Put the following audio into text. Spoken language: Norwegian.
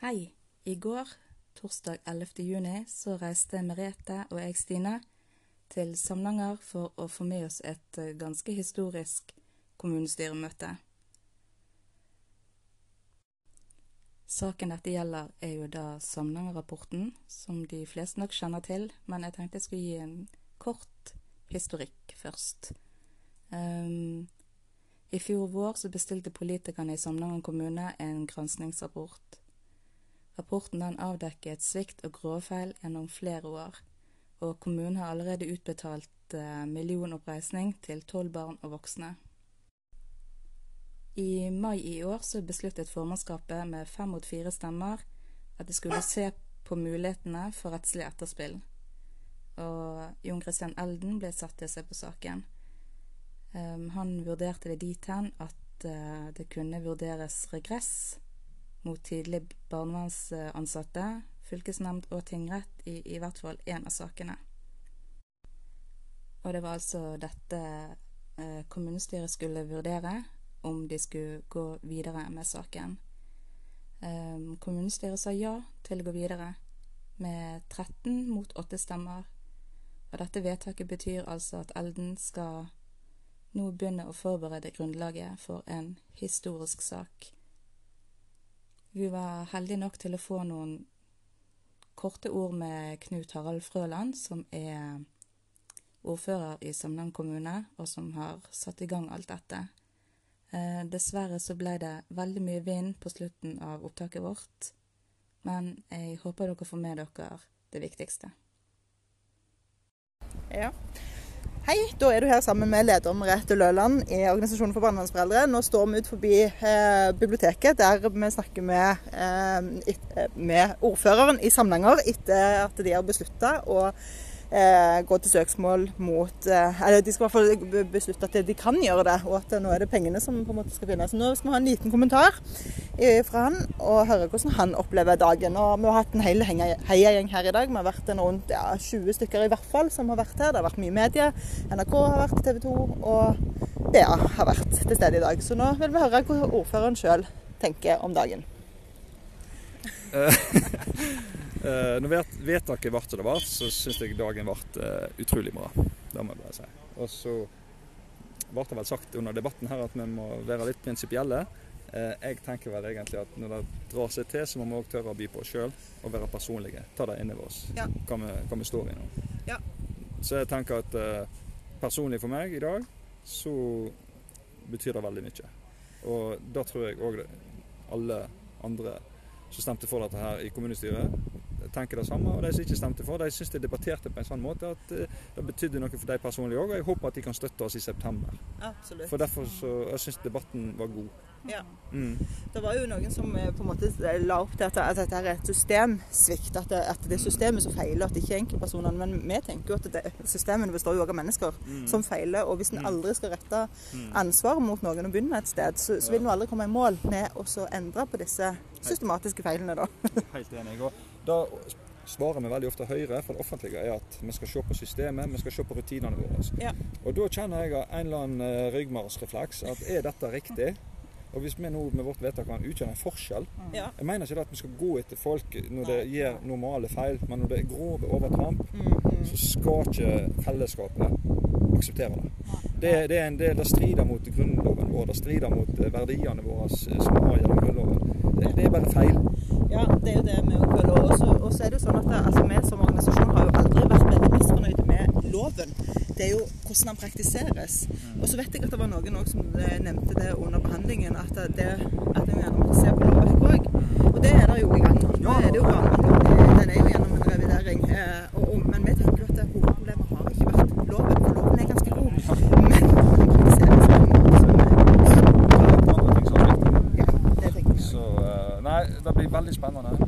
Hei. I går, torsdag 11. juni, så reiste Merete og jeg, Stine, til Samnanger for å få med oss et eh, ganske historisk kommunestyremøte. Saken dette gjelder, er jo da Samnanger-rapporten, som de fleste nok kjenner til, men jeg tenkte jeg skulle gi en kort historikk først. Um, I fjor vår så bestilte politikerne i Samnanger kommune en granskningsrapport. Rapporten den avdekket svikt og gråfeil gjennom flere år, og kommunen har allerede utbetalt eh, millionoppreisning til tolv barn og voksne. I mai i år så besluttet formannskapet med fem mot fire stemmer at de skulle se på mulighetene for rettslig etterspill. Og Jon Christian Elden ble satt til å se på saken. Um, han vurderte det dit hen at uh, det kunne vurderes regress mot tidlig barnevernsansatte, fylkesnemnd og tingrett i, i hvert fall én av sakene. Og det var altså dette uh, kommunestyret skulle vurdere om de skulle gå videre med saken. Um, kommunestyret sa ja til å gå videre, med 13 mot 8 stemmer. Og dette vedtaket betyr altså at Elden skal nå begynne å forberede grunnlaget for en historisk sak. Vi var heldige nok til å få noen korte ord med Knut Harald Frøland, som er ordfører i Samland kommune, og som har satt i gang alt dette. Eh, dessverre så ble det veldig mye vind på slutten av opptaket vårt, men jeg håper dere får med dere det viktigste. Ja. Hei, da er du her sammen med leder Merete Løland i Organisasjonen for barnevernsforeldre. Nå står vi ut forbi eh, biblioteket der vi snakker med, eh, et, med ordføreren i Samnanger etter at de har beslutta å eh, gå til søksmål mot eh, Eller de skal i hvert fall beslutte at de kan gjøre det, og at nå er det pengene som på en måte skal finnes. Så nå skal vi ha en liten kommentar fra han og høre hvordan han opplever dagen. Og vi har hatt en hel heiagjeng her i dag. Vi har vært en rundt ja, 20 stykker i hvert fall som har vært her. Det har vært mye medie. NRK har vært, TV 2 og BA har vært til stede i dag. Så nå vil vi høre hva ordføreren sjøl tenker om dagen. Uh, når vedtaket ble som det ble, så syns jeg dagen ble uh, utrolig bra. Det må jeg bare si. Og så ble det vel sagt under debatten her at vi må være litt prinsipielle. Uh, jeg tenker vel egentlig at når det drar seg til, så må vi òg tørre å by på oss sjøl og være personlige. Ta det inni oss, ja. hva, vi, hva, vi, står i nå. Ja. Så jeg tenker at personlig for meg i dag, så betyr det veldig mye. Og da tror jeg òg alle andre som stemte for dette her i kommunestyret, tenker det samme. Og de som ikke stemte for, de syns de debatterte på en sånn måte at uh, det betydde noe for dem personlig òg. Og jeg håper at de kan støtte oss i september. Absolutt. For derfor så jeg syns debatten var god. Ja. Mm. Det var jo noen som eh, på en måte la opp til at, at dette er et systemsvikt. At det, at det er systemet som feiler, at det ikke er enkeltpersonene. Men vi tenker jo at det, systemene består jo også av mennesker mm. som feiler. Og hvis en mm. aldri skal rette ansvaret ansvar mot noen og begynne et sted, så, så vil en aldri komme i mål med å endre på disse systematiske feilene, da. Helt enig. Og da svarer vi veldig ofte Høyre for det offentlige er at vi skal se på systemet, vi skal se på rutinene våre. Ja. Og da kjenner jeg en eller annen eh, ryggmargsrefleks at er dette riktig? Og hvis vi nå med vårt vedtak kan utgjøre en forskjell ja. Jeg mener ikke at vi skal gå etter folk når det gjør normale feil, men når det er grove overtramp, mm, mm. så skal ikke fellesskapet akseptere det. Det, det, en, det, det strider mot grunnloven vår, det strider mot eh, verdiene våre som har gjennom Grunnloven. Det, det, er bare feil. Ja, det er jo det med OKL. Og så er det jo sånn at det, altså, vi som organisasjon har jo aldri vært veldig misfornøyde med loven. Det er jo hvordan den praktiseres. Mm. Og så vet jeg at det var noen også som nevnte det under behandlingen, at, det, at en gjerne måtte se på lovverket òg. Mm. Og det er det jo i gang. Nå er det jo barnevernsloven. Den er jo gjennom en revidering. Eh, og, og, men vi tenker jo at hovedproblemet har ikke vært loven, for loven er ganske god. Men Nei, det blir veldig spennende ja.